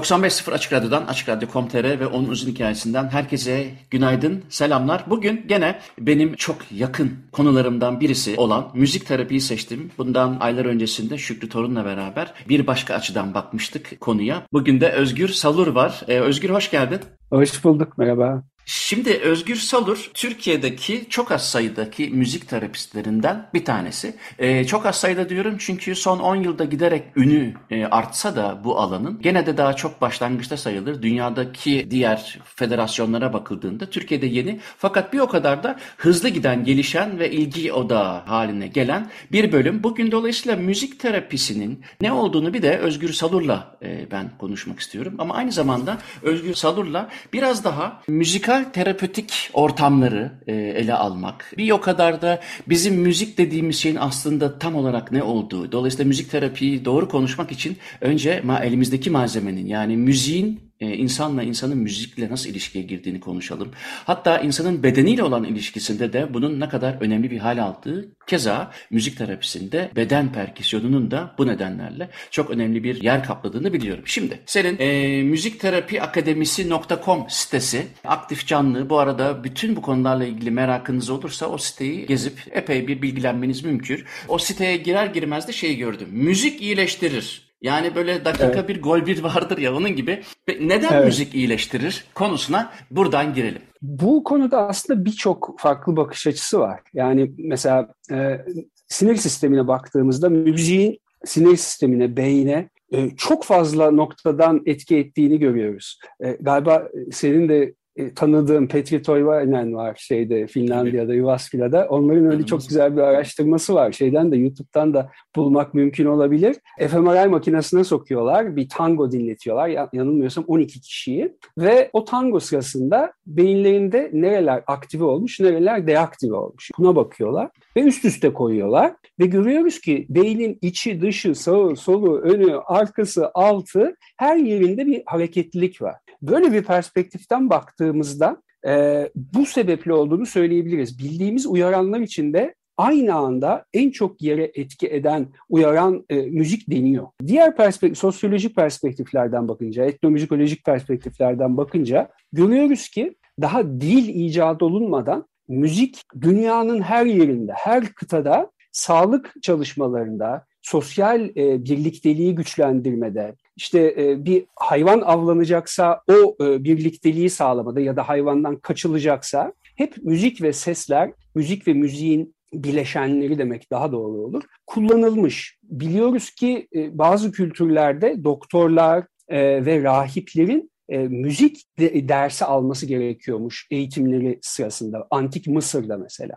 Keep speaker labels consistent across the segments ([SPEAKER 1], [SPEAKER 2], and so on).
[SPEAKER 1] ...95.0 Açık Radyo'dan, Açık Radyo.com.tr ve onun uzun hikayesinden herkese günaydın, selamlar. Bugün gene benim çok yakın konularımdan birisi olan müzik terapiyi seçtim. Bundan aylar öncesinde Şükrü Torun'la beraber bir başka açıdan bakmıştık konuya. Bugün de Özgür Salur var. Ee, Özgür hoş geldin.
[SPEAKER 2] Hoş bulduk, merhaba.
[SPEAKER 1] Şimdi Özgür Salur Türkiye'deki çok az sayıdaki müzik terapistlerinden bir tanesi. Ee, çok az sayıda diyorum çünkü son 10 yılda giderek ünü e, artsa da bu alanın gene de daha çok başlangıçta sayılır. Dünyadaki diğer federasyonlara bakıldığında Türkiye'de yeni fakat bir o kadar da hızlı giden, gelişen ve ilgi odağı haline gelen bir bölüm. Bugün dolayısıyla müzik terapisinin ne olduğunu bir de Özgür Salur'la e, ben konuşmak istiyorum. Ama aynı zamanda Özgür Salur'la biraz daha müzikal müzikal terapötik ortamları e, ele almak. Bir o kadar da bizim müzik dediğimiz şeyin aslında tam olarak ne olduğu. Dolayısıyla müzik terapiyi doğru konuşmak için önce elimizdeki malzemenin yani müziğin e, insanla insanın müzikle nasıl ilişkiye girdiğini konuşalım. Hatta insanın bedeniyle olan ilişkisinde de bunun ne kadar önemli bir hal aldığı keza müzik terapisinde beden perküsyonunun da bu nedenlerle çok önemli bir yer kapladığını biliyorum. Şimdi senin e, müzikterapiakademisi.com sitesi aktif canlı bu arada bütün bu konularla ilgili merakınız olursa o siteyi gezip epey bir bilgilenmeniz mümkün. O siteye girer girmez de şeyi gördüm. Müzik iyileştirir yani böyle dakika evet. bir gol bir vardır ya onun gibi. Neden evet. müzik iyileştirir konusuna buradan girelim.
[SPEAKER 2] Bu konuda aslında birçok farklı bakış açısı var. Yani mesela e, sinir sistemine baktığımızda müziğin sinir sistemine, beyine e, çok fazla noktadan etki ettiğini görüyoruz. E, galiba senin de e, tanıdığım Petri Toivainen var şeyde Finlandiya'da, Jyväskylä'da. Onların öyle çok güzel bir araştırması var. Şeyden de YouTube'dan da bulmak mümkün olabilir. fMRI makinesine sokuyorlar. Bir tango dinletiyorlar. Yanılmıyorsam 12 kişiyi. Ve o tango sırasında beyinlerinde nereler aktive olmuş, nereler deaktive olmuş. Buna bakıyorlar ve üst üste koyuyorlar. Ve görüyoruz ki beynin içi, dışı, sağı, solu, önü, arkası, altı her yerinde bir hareketlilik var. Böyle bir perspektiften baktığımızda e, bu sebeple olduğunu söyleyebiliriz. Bildiğimiz uyaranlar içinde aynı anda en çok yere etki eden uyaran e, müzik deniyor. Diğer perspektif, sosyolojik perspektiflerden bakınca, etnomüzikolojik perspektiflerden bakınca görüyoruz ki daha dil icat olunmadan müzik dünyanın her yerinde, her kıtada sağlık çalışmalarında, sosyal e, birlikteliği güçlendirmede, işte e, bir hayvan avlanacaksa o e, birlikteliği sağlamada ya da hayvandan kaçılacaksa hep müzik ve sesler, müzik ve müziğin bileşenleri demek daha doğru olur, kullanılmış. Biliyoruz ki e, bazı kültürlerde doktorlar ve rahiplerin müzik de, dersi alması gerekiyormuş eğitimleri sırasında. Antik Mısır'da mesela.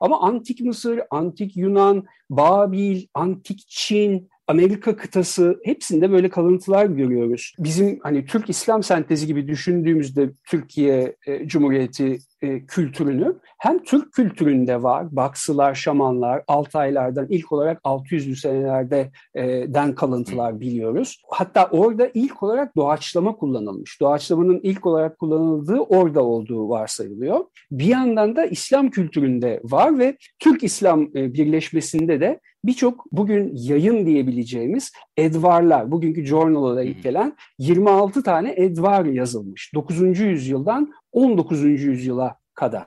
[SPEAKER 2] Ama Antik Mısır, Antik Yunan, Babil, Antik Çin, Amerika kıtası hepsinde böyle kalıntılar görüyoruz. Bizim hani Türk İslam sentezi gibi düşündüğümüzde Türkiye e, Cumhuriyeti e, kültürünü hem Türk kültüründe var. Baksılar, Şamanlar, Altaylardan ilk olarak 600'lü senelerde e, den kalıntılar biliyoruz. Hatta orada ilk olarak doğaçlama kullanılmış. Doğaçlamanın ilk olarak kullanıldığı orada olduğu varsayılıyor. Bir yandan da İslam kültüründe var ve Türk İslam e, birleşmesinde de birçok bugün yayın diyebileceğimiz edvarlar, bugünkü journal'a da gelen 26 edvar edvar yazılmış. 9. yüzyıldan 19. yüzyıla kadar.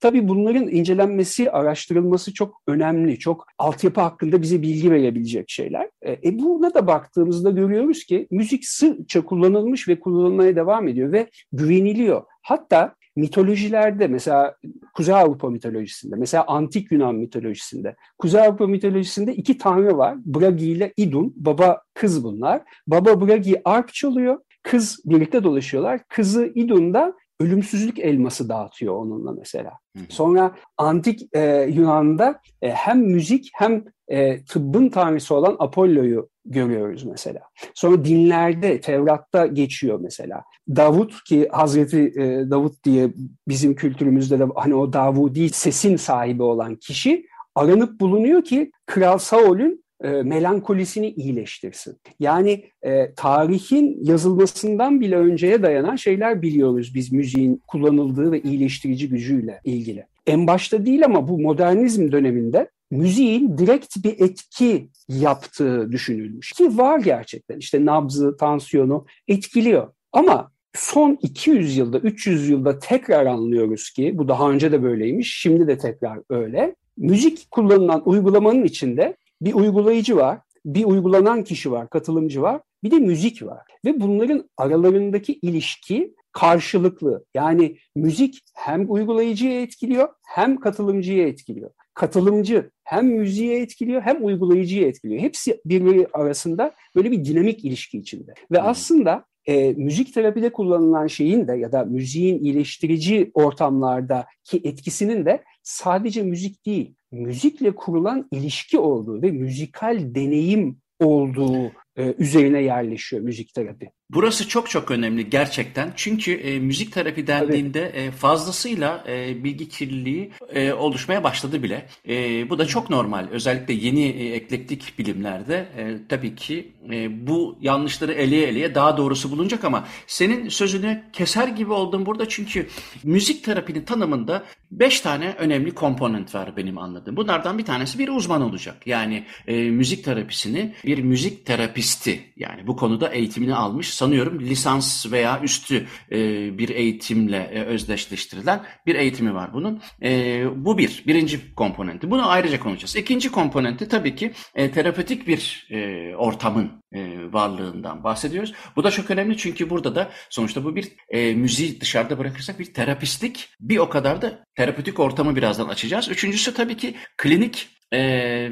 [SPEAKER 2] Tabii bunların incelenmesi, araştırılması çok önemli, çok altyapı hakkında bize bilgi verebilecek şeyler. E, e buna da baktığımızda görüyoruz ki müzik sıkça kullanılmış ve kullanılmaya devam ediyor ve güveniliyor. Hatta mitolojilerde mesela Kuzey Avrupa mitolojisinde, mesela Antik Yunan mitolojisinde, Kuzey Avrupa mitolojisinde iki tanrı var. Bragi ile Idun, baba kız bunlar. Baba Bragi arp çalıyor, kız birlikte dolaşıyorlar. Kızı Idun da ölümsüzlük elması dağıtıyor onunla mesela. Sonra antik e, Yunan'da e, hem müzik hem e, tıbbın tanrısı olan Apollo'yu görüyoruz mesela. Sonra dinlerde, Tevrat'ta geçiyor mesela. Davut ki Hazreti e, Davut diye bizim kültürümüzde de hani o Davudi sesin sahibi olan kişi aranıp bulunuyor ki Kral Saul'ün e, melankolisini iyileştirsin. Yani e, tarihin yazılmasından bile önceye dayanan şeyler biliyoruz biz müziğin kullanıldığı ve iyileştirici gücüyle ilgili. En başta değil ama bu modernizm döneminde müziğin direkt bir etki yaptığı düşünülmüş. Ki var gerçekten işte nabzı, tansiyonu etkiliyor. Ama son 200 yılda, 300 yılda tekrar anlıyoruz ki bu daha önce de böyleymiş, şimdi de tekrar öyle. Müzik kullanılan uygulamanın içinde bir uygulayıcı var, bir uygulanan kişi var, katılımcı var, bir de müzik var. Ve bunların aralarındaki ilişki karşılıklı. Yani müzik hem uygulayıcıyı etkiliyor hem katılımcıyı etkiliyor. Katılımcı hem müziği etkiliyor hem uygulayıcıyı etkiliyor. Hepsi birbiri arasında böyle bir dinamik ilişki içinde. Ve hmm. aslında e, müzik terapide kullanılan şeyin de ya da müziğin iyileştirici ortamlardaki etkisinin de sadece müzik değil, müzikle kurulan ilişki olduğu ve müzikal deneyim olduğu e, üzerine yerleşiyor müzik terapi.
[SPEAKER 1] Burası çok çok önemli gerçekten. Çünkü e, müzik terapi dendiğinde e, fazlasıyla e, bilgi kirliliği e, oluşmaya başladı bile. E, bu da çok normal. Özellikle yeni e, eklektik bilimlerde e, tabii ki e, bu yanlışları eleye eleye daha doğrusu bulunacak ama senin sözünü keser gibi oldum burada çünkü müzik terapinin tanımında beş tane önemli komponent var benim anladığım. Bunlardan bir tanesi bir uzman olacak. Yani e, müzik terapisini bir müzik terapisti yani bu konuda eğitimini almış sanıyorum lisans veya üstü e, bir eğitimle e, özdeşleştirilen bir eğitimi var bunun. E, bu bir, birinci komponenti. Bunu ayrıca konuşacağız. İkinci komponenti tabii ki e, terapötik bir e, ortamın e, varlığından bahsediyoruz. Bu da çok önemli çünkü burada da sonuçta bu bir e, müziği dışarıda bırakırsak bir terapistlik bir o kadar da terapötik ortamı birazdan açacağız. Üçüncüsü tabii ki klinik e,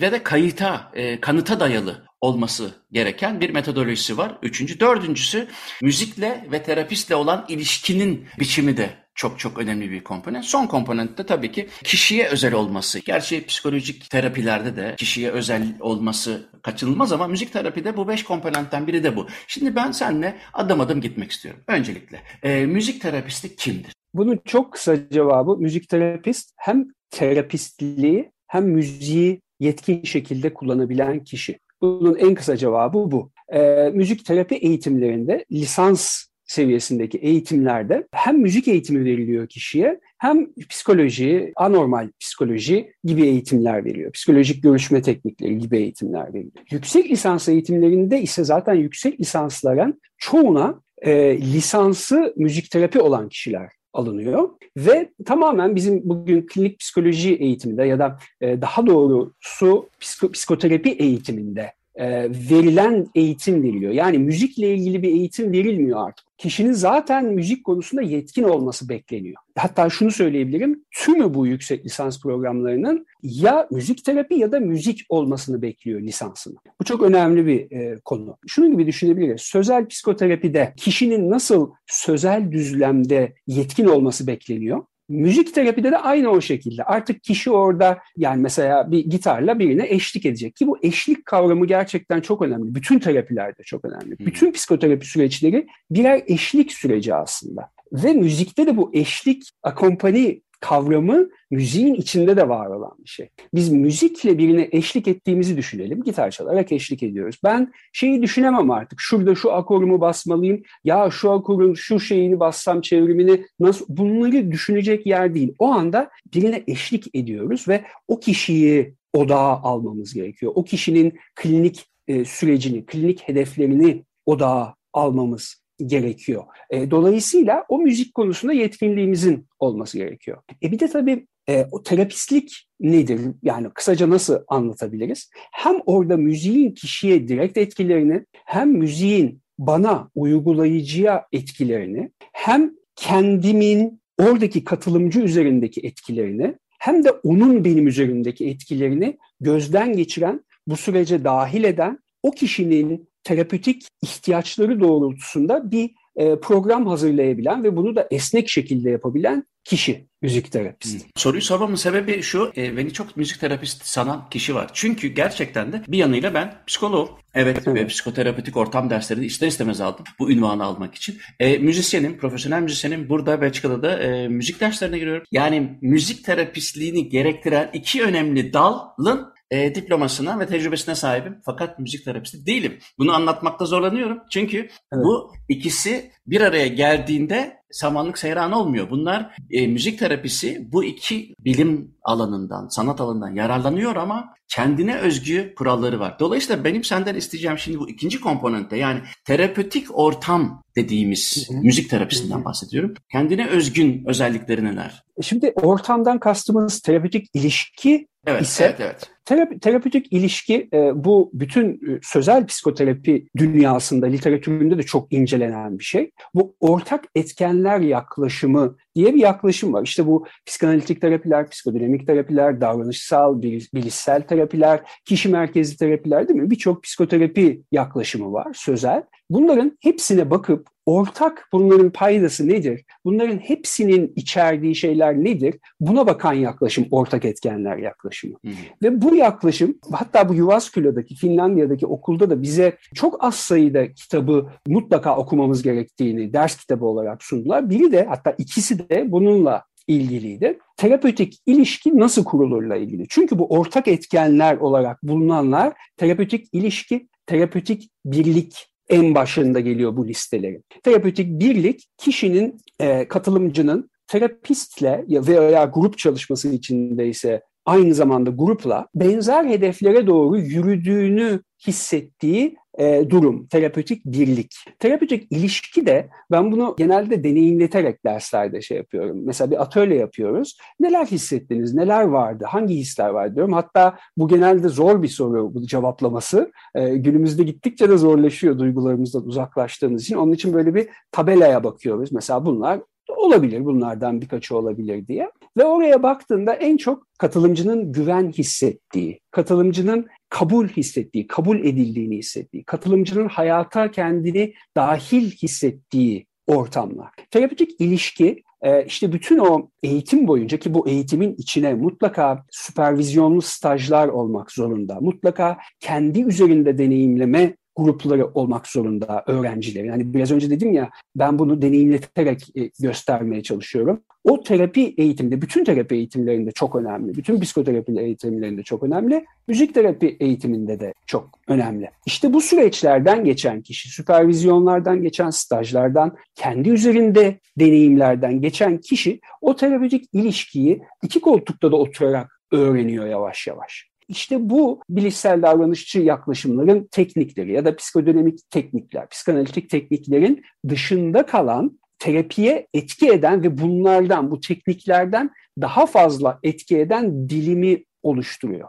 [SPEAKER 1] ve de kayıta, e, kanıta dayalı olması gereken bir metodolojisi var. Üçüncü, dördüncüsü müzikle ve terapistle olan ilişkinin biçimi de çok çok önemli bir komponent. Son komponent de tabii ki kişiye özel olması. Gerçi psikolojik terapilerde de kişiye özel olması kaçınılmaz ama müzik terapide bu beş komponentten biri de bu. Şimdi ben seninle adım adım gitmek istiyorum. Öncelikle e, müzik terapisti kimdir?
[SPEAKER 2] Bunun çok kısa cevabı müzik terapist hem terapistliği hem müziği yetkin şekilde kullanabilen kişi. Bunun en kısa cevabı bu. E, müzik terapi eğitimlerinde lisans seviyesindeki eğitimlerde hem müzik eğitimi veriliyor kişiye hem psikoloji, anormal psikoloji gibi eğitimler veriyor. Psikolojik görüşme teknikleri gibi eğitimler veriliyor. Yüksek lisans eğitimlerinde ise zaten yüksek lisansların çoğuna e, lisansı müzik terapi olan kişiler alınıyor. Ve tamamen bizim bugün klinik psikoloji eğitiminde ya da e, daha doğrusu psiko, psikoterapi eğitiminde e, verilen eğitim veriliyor. Yani müzikle ilgili bir eğitim verilmiyor artık. Kişinin zaten müzik konusunda yetkin olması bekleniyor. Hatta şunu söyleyebilirim, tümü bu yüksek lisans programlarının ya müzik terapi ya da müzik olmasını bekliyor lisansını. Bu çok önemli bir e, konu. Şunun gibi düşünebiliriz. Sözel psikoterapide kişinin nasıl sözel düzlemde yetkin olması bekleniyor? Müzik terapide de aynı o şekilde. Artık kişi orada yani mesela bir gitarla birine eşlik edecek ki bu eşlik kavramı gerçekten çok önemli. Bütün terapilerde çok önemli. Bütün psikoterapi süreçleri birer eşlik süreci aslında. Ve müzikte de bu eşlik, akompani kavramı müziğin içinde de var olan bir şey. Biz müzikle birine eşlik ettiğimizi düşünelim. Gitar çalarak eşlik ediyoruz. Ben şeyi düşünemem artık. Şurada şu akorumu basmalıyım. Ya şu akorun şu şeyini bassam çevrimini nasıl? Bunları düşünecek yer değil. O anda birine eşlik ediyoruz ve o kişiyi odağa almamız gerekiyor. O kişinin klinik e, sürecini, klinik hedeflerini odağa almamız gerekiyor. E, dolayısıyla o müzik konusunda yetkinliğimizin olması gerekiyor. E bir de tabii e, o terapistlik nedir? Yani kısaca nasıl anlatabiliriz? Hem orada müziğin kişiye direkt etkilerini, hem müziğin bana uygulayıcıya etkilerini, hem kendimin oradaki katılımcı üzerindeki etkilerini, hem de onun benim üzerimdeki etkilerini gözden geçiren, bu sürece dahil eden o kişinin terapötik ihtiyaçları doğrultusunda bir e, program hazırlayabilen ve bunu da esnek şekilde yapabilen kişi müzik terapist.
[SPEAKER 1] Soruyu sormamın sebebi şu, e, beni çok müzik terapist sanan kişi var. Çünkü gerçekten de bir yanıyla ben psikoloğum. Evet, evet. ve psikoterapötik ortam dersleri ister istemez aldım bu ünvanı almak için. E, müzisyenim, profesyonel müzisyenim. Burada Belçika'da da e, müzik derslerine giriyorum. Yani müzik terapistliğini gerektiren iki önemli dalın e, diplomasına ve tecrübesine sahibim. Fakat müzik terapisti değilim. Bunu anlatmakta zorlanıyorum. Çünkü evet. bu ikisi bir araya geldiğinde samanlık seyran olmuyor. Bunlar e, müzik terapisi bu iki bilim alanından, sanat alanından yararlanıyor ama kendine özgü kuralları var. Dolayısıyla benim senden isteyeceğim şimdi bu ikinci komponente yani terapötik ortam dediğimiz Hı-hı. müzik terapisinden bahsediyorum. Kendine özgün özellikleri neler?
[SPEAKER 2] Şimdi ortamdan kastımız terapötik ilişki
[SPEAKER 1] Evet,
[SPEAKER 2] ise
[SPEAKER 1] evet, evet.
[SPEAKER 2] Terapi, terapötik ilişki e, bu bütün e, sözel psikoterapi dünyasında, literatüründe de çok incelenen bir şey. Bu ortak etkenler yaklaşımı diye bir yaklaşım var. İşte bu psikanalitik terapiler, psikodinamik terapiler, davranışsal, bilişsel terapiler, kişi merkezli terapiler değil mi? Birçok psikoterapi yaklaşımı var sözel. Bunların hepsine bakıp ortak bunların paydası nedir? Bunların hepsinin içerdiği şeyler nedir? Buna bakan yaklaşım ortak etkenler yaklaşımı. Hı hı. Ve bu yaklaşım hatta bu Yuvasküla'daki Finlandiya'daki okulda da bize çok az sayıda kitabı mutlaka okumamız gerektiğini ders kitabı olarak sundular. Biri de hatta ikisi de bununla ilgiliydi. Terapötik ilişki nasıl kurulurla ilgili. Çünkü bu ortak etkenler olarak bulunanlar terapötik ilişki, terapötik birlik en başında geliyor bu listelerin. Terapötik birlik kişinin, e, katılımcının terapistle veya grup çalışması içindeyse aynı zamanda grupla benzer hedeflere doğru yürüdüğünü hissettiği e, durum, terapötik birlik. Terapötik ilişki de ben bunu genelde deneyimleterek derslerde şey yapıyorum. Mesela bir atölye yapıyoruz. Neler hissettiniz, neler vardı, hangi hisler var diyorum. Hatta bu genelde zor bir soru bu cevaplaması. E, günümüzde gittikçe de zorlaşıyor duygularımızdan uzaklaştığımız için. Onun için böyle bir tabelaya bakıyoruz. Mesela bunlar olabilir, bunlardan birkaçı olabilir diye. Ve oraya baktığında en çok katılımcının güven hissettiği, katılımcının kabul hissettiği, kabul edildiğini hissettiği, katılımcının hayata kendini dahil hissettiği ortamlar. Terapötik ilişki e, işte bütün o eğitim boyunca ki bu eğitimin içine mutlaka süpervizyonlu stajlar olmak zorunda. Mutlaka kendi üzerinde deneyimleme grupları olmak zorunda öğrencilerin. Yani biraz önce dedim ya ben bunu deneyimleterek e, göstermeye çalışıyorum. O terapi eğitimde, bütün terapi eğitimlerinde çok önemli. Bütün psikoterapi eğitimlerinde çok önemli. Müzik terapi eğitiminde de çok önemli. İşte bu süreçlerden geçen kişi, süpervizyonlardan geçen stajlardan, kendi üzerinde deneyimlerden geçen kişi o terapötik ilişkiyi iki koltukta da oturarak öğreniyor yavaş yavaş. İşte bu bilişsel davranışçı yaklaşımların teknikleri ya da psikodinamik teknikler, psikanalitik tekniklerin dışında kalan terapiye etki eden ve bunlardan, bu tekniklerden daha fazla etki eden dilimi oluşturuyor.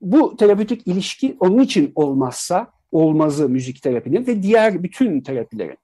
[SPEAKER 2] Bu terapötik ilişki onun için olmazsa olmazı müzik terapinin ve diğer bütün terapilerin.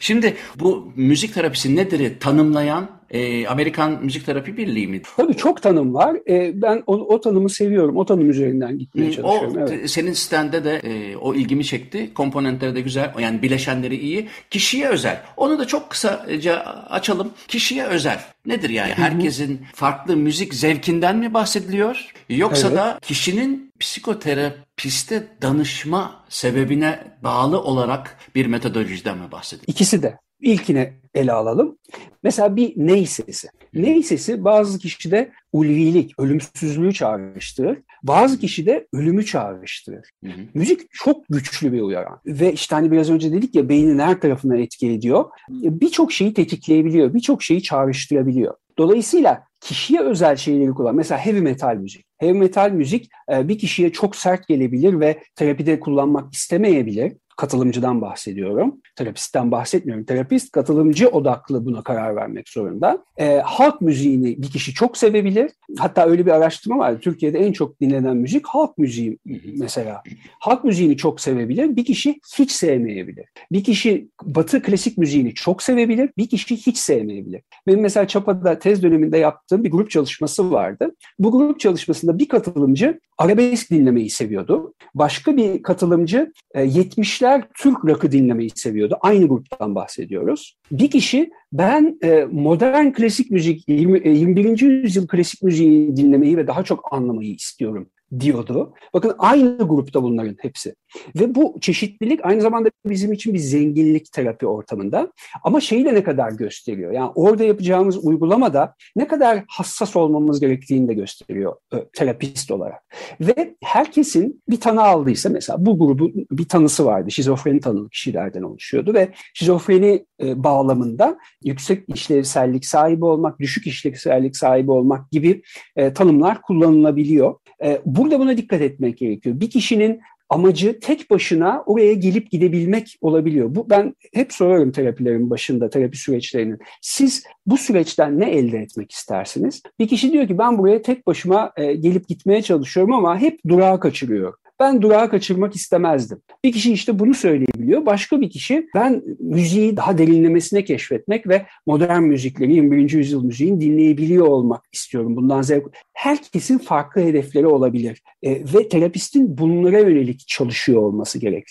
[SPEAKER 1] Şimdi bu müzik terapisi nedir tanımlayan e, Amerikan Müzik Terapi Birliği mi?
[SPEAKER 2] Tabii çok tanım var. E, ben o, o tanımı seviyorum. O tanım üzerinden gitmeye çalışıyorum.
[SPEAKER 1] O, evet. Senin sitende de e, o ilgimi çekti. Komponentleri de güzel. Yani bileşenleri iyi. Kişiye özel. Onu da çok kısaca açalım. Kişiye özel. Nedir yani? Herkesin farklı müzik zevkinden mi bahsediliyor? Yoksa evet. da kişinin psikoterapiste danışma sebebine bağlı olarak bir metodolojiden mi bahsediliyor?
[SPEAKER 2] İkisi de. İlkine ele alalım. Mesela bir ney sesi. Ney sesi bazı kişide ulvilik, ölümsüzlüğü çağrıştırır. Bazı kişide ölümü çağrıştırır. Hı hı. Müzik çok güçlü bir uyaran. Ve işte hani biraz önce dedik ya beynin her tarafına etki ediyor. Birçok şeyi tetikleyebiliyor, birçok şeyi çağrıştırabiliyor. Dolayısıyla kişiye özel şeyleri kullan. Mesela heavy metal müzik. Heavy metal müzik e, bir kişiye çok sert gelebilir ve terapide kullanmak istemeyebilir katılımcıdan bahsediyorum. Terapistten bahsetmiyorum. Terapist katılımcı odaklı buna karar vermek zorunda. E, halk müziğini bir kişi çok sevebilir. Hatta öyle bir araştırma var. Türkiye'de en çok dinlenen müzik halk müziği mesela. Halk müziğini çok sevebilir. Bir kişi hiç sevmeyebilir. Bir kişi batı klasik müziğini çok sevebilir. Bir kişi hiç sevmeyebilir. Benim mesela Çapa'da tez döneminde yaptığım bir grup çalışması vardı. Bu grup çalışmasında bir katılımcı arabesk dinlemeyi seviyordu. Başka bir katılımcı 70'ler kişiler Türk rock'ı dinlemeyi seviyordu. Aynı gruptan bahsediyoruz. Bir kişi ben e, modern klasik müzik, 20, 21. yüzyıl klasik müziği dinlemeyi ve daha çok anlamayı istiyorum diyordu. Bakın aynı grupta bunların hepsi. Ve bu çeşitlilik aynı zamanda bizim için bir zenginlik terapi ortamında. Ama şeyi de ne kadar gösteriyor? Yani orada yapacağımız uygulamada ne kadar hassas olmamız gerektiğini de gösteriyor e, terapist olarak. Ve herkesin bir tanı aldıysa mesela bu grubun bir tanısı vardı. Şizofreni tanılı kişilerden oluşuyordu ve şizofreni bağlamında yüksek işlevsellik sahibi olmak, düşük işlevsellik sahibi olmak gibi e, tanımlar kullanılabiliyor. E, burada buna dikkat etmek gerekiyor. Bir kişinin amacı tek başına oraya gelip gidebilmek olabiliyor. Bu ben hep sorarım terapilerin başında, terapi süreçlerinin. Siz bu süreçten ne elde etmek istersiniz? Bir kişi diyor ki ben buraya tek başıma e, gelip gitmeye çalışıyorum ama hep durağa kaçırıyor. Ben durağı kaçırmak istemezdim. Bir kişi işte bunu söyleyebiliyor. Başka bir kişi ben müziği daha derinlemesine keşfetmek ve modern müzikleri 21. yüzyıl müziğin dinleyebiliyor olmak istiyorum. Bundan zevk. Herkesin farklı hedefleri olabilir. E, ve terapistin bunlara yönelik çalışıyor olması gerek.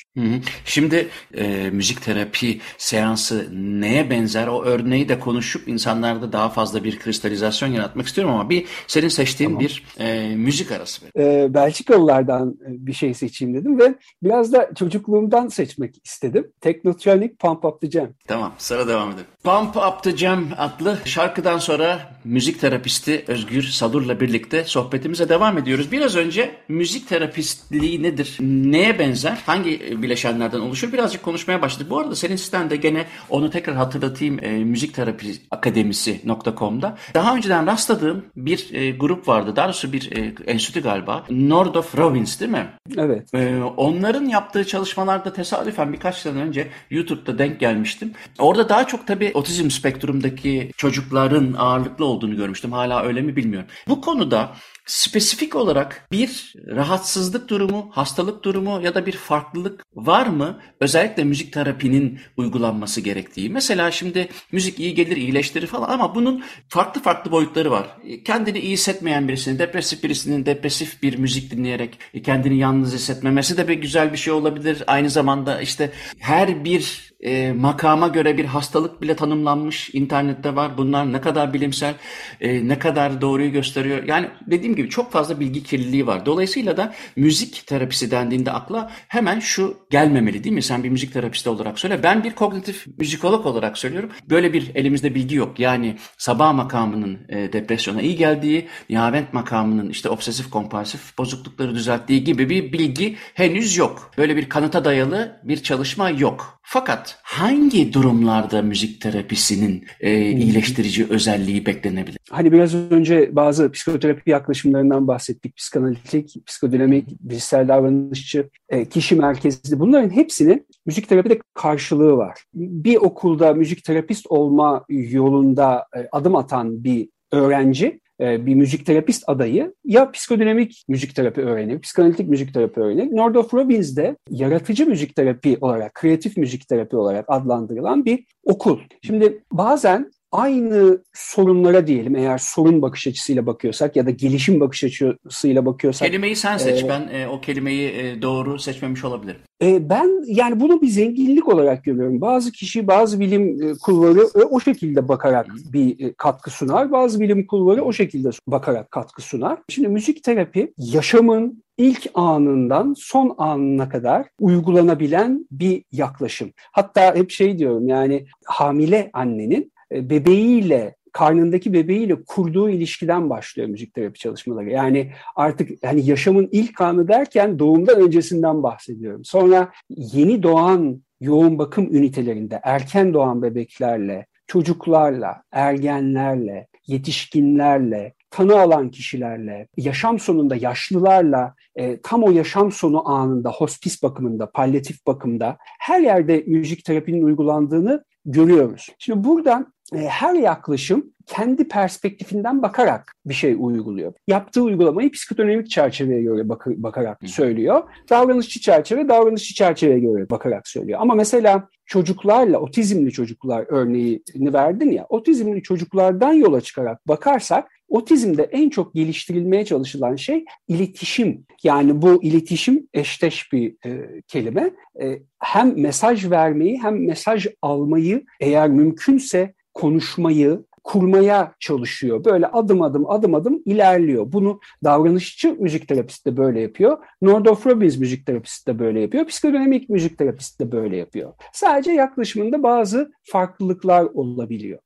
[SPEAKER 1] Şimdi e, müzik terapi seansı neye benzer? O örneği de konuşup insanlarda daha fazla bir kristalizasyon yaratmak istiyorum ama bir senin seçtiğin tamam. bir e, müzik arası.
[SPEAKER 2] E, Belçikalılardan bir bir şey seçeyim dedim ve biraz da çocukluğumdan seçmek istedim. Technotronic Pump Up The Jam.
[SPEAKER 1] Tamam sıra devam edelim. Pump Up The Jam adlı şarkıdan sonra müzik terapisti Özgür Sadur'la birlikte sohbetimize devam ediyoruz. Biraz önce müzik terapistliği nedir? Neye benzer? Hangi bileşenlerden oluşur? Birazcık konuşmaya başladık. Bu arada senin sitende gene onu tekrar hatırlatayım. E, müzik terapi akademisi.com'da. Daha önceden rastladığım bir e, grup vardı. Daha doğrusu bir e, enstitü galiba. Nordoff Robbins değil mi?
[SPEAKER 2] Evet.
[SPEAKER 1] Ee, onların yaptığı çalışmalarda tesadüfen birkaç sene önce YouTube'da denk gelmiştim. Orada daha çok tabii otizm spektrumdaki çocukların ağırlıklı olduğunu görmüştüm. Hala öyle mi bilmiyorum. Bu konuda spesifik olarak bir rahatsızlık durumu, hastalık durumu ya da bir farklılık var mı? Özellikle müzik terapinin uygulanması gerektiği. Mesela şimdi müzik iyi gelir, iyileştirir falan ama bunun farklı farklı boyutları var. Kendini iyi hissetmeyen birisinin, depresif birisinin depresif bir müzik dinleyerek kendini yalnız hissetmemesi de bir güzel bir şey olabilir. Aynı zamanda işte her bir e, makama göre bir hastalık bile tanımlanmış internette var. Bunlar ne kadar bilimsel, e, ne kadar doğruyu gösteriyor. Yani dediğim gibi çok fazla bilgi kirliliği var. Dolayısıyla da müzik terapisi dendiğinde akla hemen şu gelmemeli değil mi? Sen bir müzik terapisti olarak söyle. Ben bir kognitif müzikolog olarak söylüyorum. Böyle bir elimizde bilgi yok. Yani sabah makamının e, depresyona iyi geldiği, nihavent makamının işte obsesif kompulsif bozuklukları düzelttiği gibi bir bilgi henüz yok. Böyle bir kanıta dayalı bir çalışma yok. Fakat hangi durumlarda müzik terapisinin e, iyileştirici özelliği beklenebilir?
[SPEAKER 2] Hani biraz önce bazı psikoterapi yaklaşımlarından bahsettik. Psikanalitik, psikodinamik, bilişsel davranışçı, e, kişi merkezli. Bunların hepsinin müzik terapide karşılığı var. Bir okulda müzik terapist olma yolunda e, adım atan bir öğrenci bir müzik terapist adayı ya psikodinamik müzik terapi öğrenir, psikanalitik müzik terapi öğrenir. Nordoff Robbins de yaratıcı müzik terapi olarak, kreatif müzik terapi olarak adlandırılan bir okul. Şimdi bazen aynı sorunlara diyelim eğer sorun bakış açısıyla bakıyorsak ya da gelişim bakış açısıyla bakıyorsak.
[SPEAKER 1] Kelimeyi sen seç. E, ben e, o kelimeyi e, doğru seçmemiş olabilirim.
[SPEAKER 2] E, ben yani bunu bir zenginlik olarak görüyorum. Bazı kişi, bazı bilim e, kulları e, o şekilde bakarak bir e, katkı sunar. Bazı bilim kulları o şekilde bakarak katkı sunar. Şimdi müzik terapi yaşamın ilk anından son anına kadar uygulanabilen bir yaklaşım. Hatta hep şey diyorum yani hamile annenin bebeğiyle karnındaki bebeğiyle kurduğu ilişkiden başlıyor müzik terapi çalışmaları. Yani artık hani yaşamın ilk anı derken doğumdan öncesinden bahsediyorum. Sonra yeni doğan yoğun bakım ünitelerinde erken doğan bebeklerle, çocuklarla, ergenlerle, yetişkinlerle, tanı alan kişilerle, yaşam sonunda yaşlılarla, e, tam o yaşam sonu anında hospis bakımında, palyatif bakımda her yerde müzik terapinin uygulandığını görüyoruz. Şimdi buradan e, her yaklaşım kendi perspektifinden bakarak bir şey uyguluyor. Yaptığı uygulamayı psikodinamik çerçeveye göre bak bakarak söylüyor. Davranışçı çerçeve, davranışçı çerçeveye göre bakarak söylüyor. Ama mesela çocuklarla, otizmli çocuklar örneğini verdin ya, otizmli çocuklardan yola çıkarak bakarsak otizmde en çok geliştirilmeye çalışılan şey iletişim. Yani bu iletişim eşteş bir e, kelime. E, hem mesaj vermeyi hem mesaj almayı eğer mümkünse konuşmayı, kurmaya çalışıyor. Böyle adım adım adım adım ilerliyor. Bunu davranışçı müzik terapisti de böyle yapıyor. Nordorf Robbins müzik terapisti de böyle yapıyor. Psikodinamik müzik terapisti de böyle yapıyor. Sadece yaklaşımında bazı farklılıklar olabiliyor.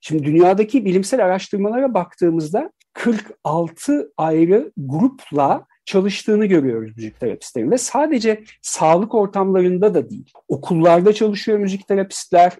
[SPEAKER 2] Şimdi dünyadaki bilimsel araştırmalara baktığımızda 46 ayrı grupla çalıştığını görüyoruz müzik terapistlerin ve sadece sağlık ortamlarında da değil. Okullarda çalışıyor müzik terapistler,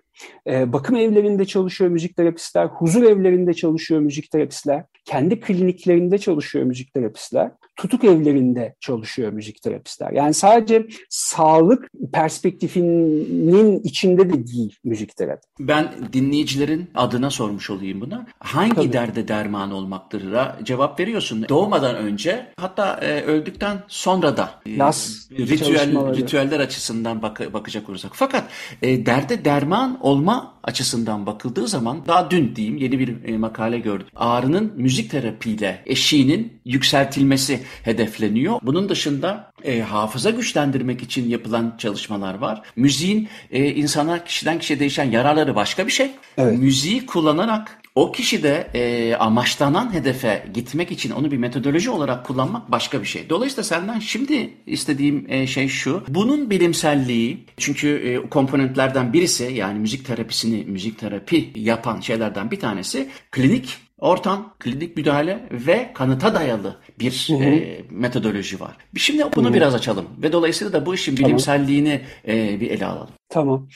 [SPEAKER 2] e, bakım evlerinde çalışıyor müzik terapistler, huzur evlerinde çalışıyor müzik terapistler, kendi kliniklerinde çalışıyor müzik terapistler, tutuk evlerinde çalışıyor müzik terapistler. Yani sadece sağlık perspektifinin içinde de değil müzik terapi.
[SPEAKER 1] Ben dinleyicilerin adına sormuş olayım bunu. Hangi Tabii. derde derman olmaktır? Cevap veriyorsun. Doğmadan önce hatta e, öldükten sonra da e, Nas ritüel, ritüeller açısından bak, bakacak olursak. Fakat e, derde derman olma açısından bakıldığı zaman daha dün diyeyim yeni bir e, makale gördüm. Ağrının müzik terapiyle eşiğinin yükseltilmesi hedefleniyor. Bunun dışında e, hafıza güçlendirmek için yapılan çalışmalar var. Müziğin e, insana kişiden kişiye değişen yararları başka bir şey. Evet. Müziği kullanarak o kişi de e, amaçlanan hedefe gitmek için onu bir metodoloji olarak kullanmak başka bir şey. Dolayısıyla senden şimdi istediğim e, şey şu. Bunun bilimselliği çünkü e, komponentlerden birisi yani müzik terapisini müzik terapi yapan şeylerden bir tanesi klinik ortam, klinik müdahale ve kanıta dayalı bir hı hı. E, metodoloji var. Şimdi bunu hı hı. biraz açalım ve dolayısıyla da bu işin bilimselliğini e, bir ele alalım.
[SPEAKER 2] Tamam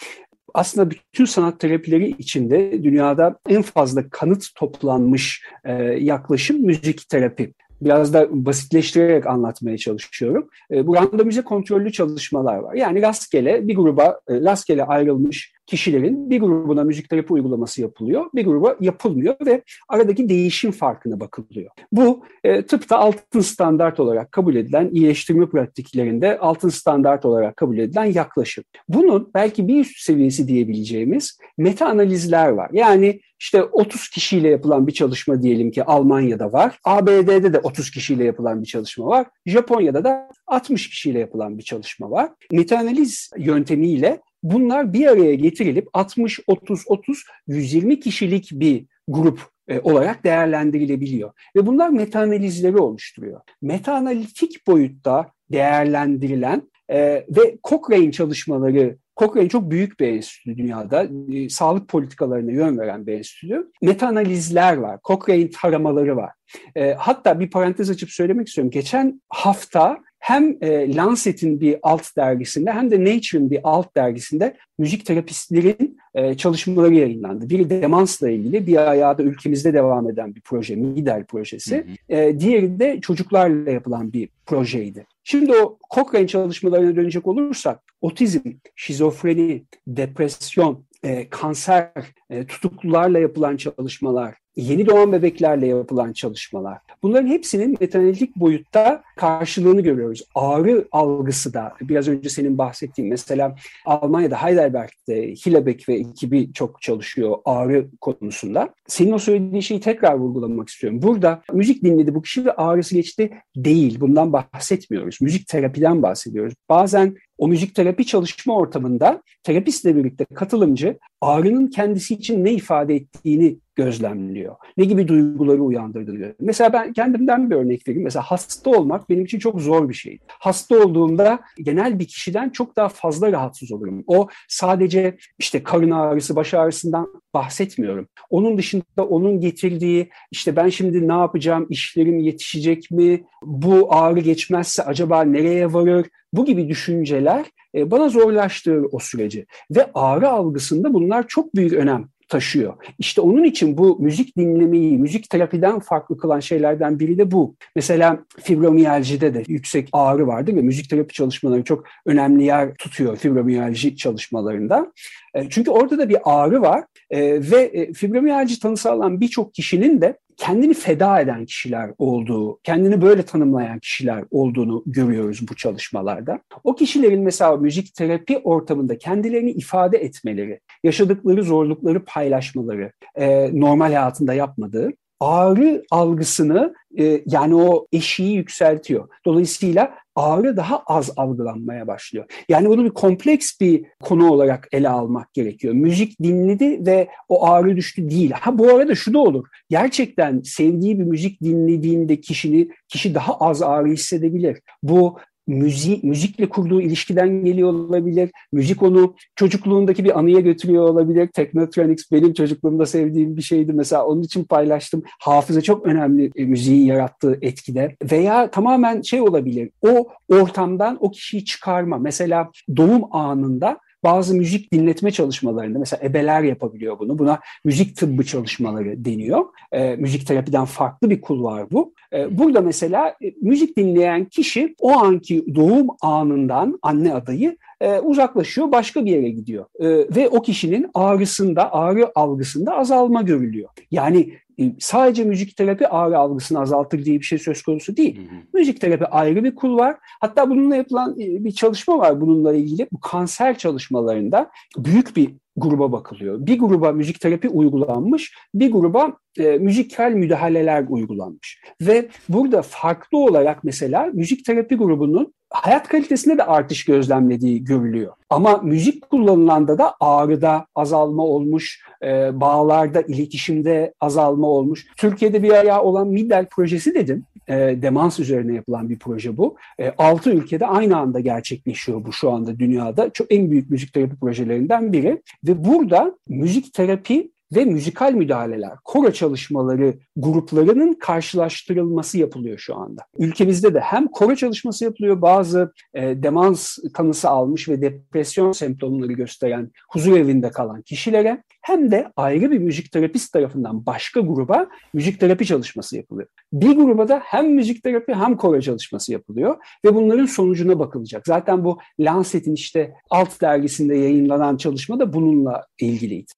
[SPEAKER 2] aslında bütün sanat terapileri içinde dünyada en fazla kanıt toplanmış e, yaklaşım müzik terapi. Biraz da basitleştirerek anlatmaya çalışıyorum. E, bu randomize kontrollü çalışmalar var. Yani rastgele bir gruba e, rastgele ayrılmış kişilerin bir grubuna müzik terapi uygulaması yapılıyor, bir gruba yapılmıyor ve aradaki değişim farkına bakılıyor. Bu e, tıpta altın standart olarak kabul edilen iyileştirme pratiklerinde altın standart olarak kabul edilen yaklaşım. Bunun belki bir üst seviyesi diyebileceğimiz meta analizler var. Yani işte 30 kişiyle yapılan bir çalışma diyelim ki Almanya'da var. ABD'de de 30 kişiyle yapılan bir çalışma var. Japonya'da da 60 kişiyle yapılan bir çalışma var. Meta-analiz yöntemiyle bunlar bir araya getirilip 60, 30, 30, 120 kişilik bir grup e, olarak değerlendirilebiliyor. Ve bunlar meta-analizleri oluşturuyor. Meta-analitik boyutta değerlendirilen e, ve Cochrane çalışmaları Cochrane çok büyük bir enstitü dünyada. E, sağlık politikalarına yön veren bir enstitü. Meta-analizler var. Cochrane taramaları var. E, hatta bir parantez açıp söylemek istiyorum. Geçen hafta hem e, Lancet'in bir alt dergisinde hem de Nature'ın bir alt dergisinde müzik terapistlerin e, çalışmaları yayınlandı. Biri demansla ilgili, bir ayağı da ülkemizde devam eden bir proje, MIDEL projesi. Hı hı. E, diğeri de çocuklarla yapılan bir projeydi. Şimdi o Cochrane çalışmalarına dönecek olursak, otizm, şizofreni, depresyon, e, kanser, e, tutuklularla yapılan çalışmalar, yeni doğan bebeklerle yapılan çalışmalar. Bunların hepsinin metanalitik boyutta karşılığını görüyoruz. Ağrı algısı da biraz önce senin bahsettiğin mesela Almanya'da Heidelberg'de Hillebeck ve ekibi çok çalışıyor ağrı konusunda. Senin o söylediğin şeyi tekrar vurgulamak istiyorum. Burada müzik dinledi bu kişi ve ağrısı geçti değil. Bundan bahsetmiyoruz. Müzik terapiden bahsediyoruz. Bazen o müzik terapi çalışma ortamında terapistle birlikte katılımcı ağrının kendisi için ne ifade ettiğini gözlemliyor. Ne gibi duyguları uyandırdığını. Mesela ben kendimden bir örnek vereyim. Mesela hasta olmak benim için çok zor bir şeydi. Hasta olduğumda genel bir kişiden çok daha fazla rahatsız olurum. O sadece işte karın ağrısı, baş ağrısından bahsetmiyorum. Onun dışında onun getirdiği işte ben şimdi ne yapacağım, işlerim yetişecek mi, bu ağrı geçmezse acaba nereye varır, bu gibi düşünceler e, bana zorlaştırır o süreci. Ve ağrı algısında bunlar çok büyük önem taşıyor. İşte onun için bu müzik dinlemeyi, müzik terapiden farklı kılan şeylerden biri de bu. Mesela fibromiyalcide de yüksek ağrı vardır ve müzik terapi çalışmaları çok önemli yer tutuyor fibromiyalji çalışmalarında. E, çünkü orada da bir ağrı var e, ve fibromiyalji tanısı alan birçok kişinin de kendini feda eden kişiler olduğu, kendini böyle tanımlayan kişiler olduğunu görüyoruz bu çalışmalarda. O kişilerin mesela müzik terapi ortamında kendilerini ifade etmeleri, yaşadıkları zorlukları paylaşmaları, e, normal hayatında yapmadığı ağrı algısını e, yani o eşiği yükseltiyor. Dolayısıyla ağrı daha az algılanmaya başlıyor. Yani bunu bir kompleks bir konu olarak ele almak gerekiyor. Müzik dinledi ve o ağrı düştü değil. Ha bu arada şu da olur. Gerçekten sevdiği bir müzik dinlediğinde kişini kişi daha az ağrı hissedebilir. Bu müzik, müzikle kurduğu ilişkiden geliyor olabilir. Müzik onu çocukluğundaki bir anıya götürüyor olabilir. Technotronics benim çocukluğumda sevdiğim bir şeydi. Mesela onun için paylaştım. Hafıza çok önemli e, müziğin yarattığı etkide. Veya tamamen şey olabilir. O ortamdan o kişiyi çıkarma. Mesela doğum anında bazı müzik dinletme çalışmalarında mesela ebeler yapabiliyor bunu. Buna müzik tıbbı çalışmaları deniyor. E, müzik terapiden farklı bir kulvar bu. E, burada mesela e, müzik dinleyen kişi o anki doğum anından anne adayı e, uzaklaşıyor, başka bir yere gidiyor. E, ve o kişinin ağrısında, ağrı algısında azalma görülüyor. Yani sadece müzik terapi ağrı algısını azaltır diye bir şey söz konusu değil. Hı hı. Müzik terapi ayrı bir kul var. Hatta bununla yapılan e, bir çalışma var bununla ilgili. Bu kanser çalışmalarında büyük bir gruba bakılıyor. Bir gruba müzik terapi uygulanmış, bir gruba e, müzikal müdahaleler uygulanmış. Ve burada farklı olarak mesela müzik terapi grubunun hayat kalitesinde de artış gözlemlediği görülüyor. Ama müzik kullanılanda da ağrıda azalma olmuş, e, bağlarda, iletişimde azalma olmuş. Türkiye'de bir ayağı olan Middel projesi dedim. E, demans üzerine yapılan bir proje bu. E, 6 ülkede aynı anda gerçekleşiyor bu şu anda dünyada. Çok en büyük müzik terapi projelerinden biri. Ve burada müzik terapi ve müzikal müdahaleler, koro çalışmaları gruplarının karşılaştırılması yapılıyor şu anda. Ülkemizde de hem koro çalışması yapılıyor, bazı e, demans tanısı almış ve depresyon semptomları gösteren huzur evinde kalan kişilere hem de ayrı bir müzik terapist tarafından başka gruba müzik terapi çalışması yapılıyor. Bir gruba da hem müzik terapi hem koro çalışması yapılıyor ve bunların sonucuna bakılacak. Zaten bu Lancet'in işte alt dergisinde yayınlanan çalışma da bununla ilgiliydi.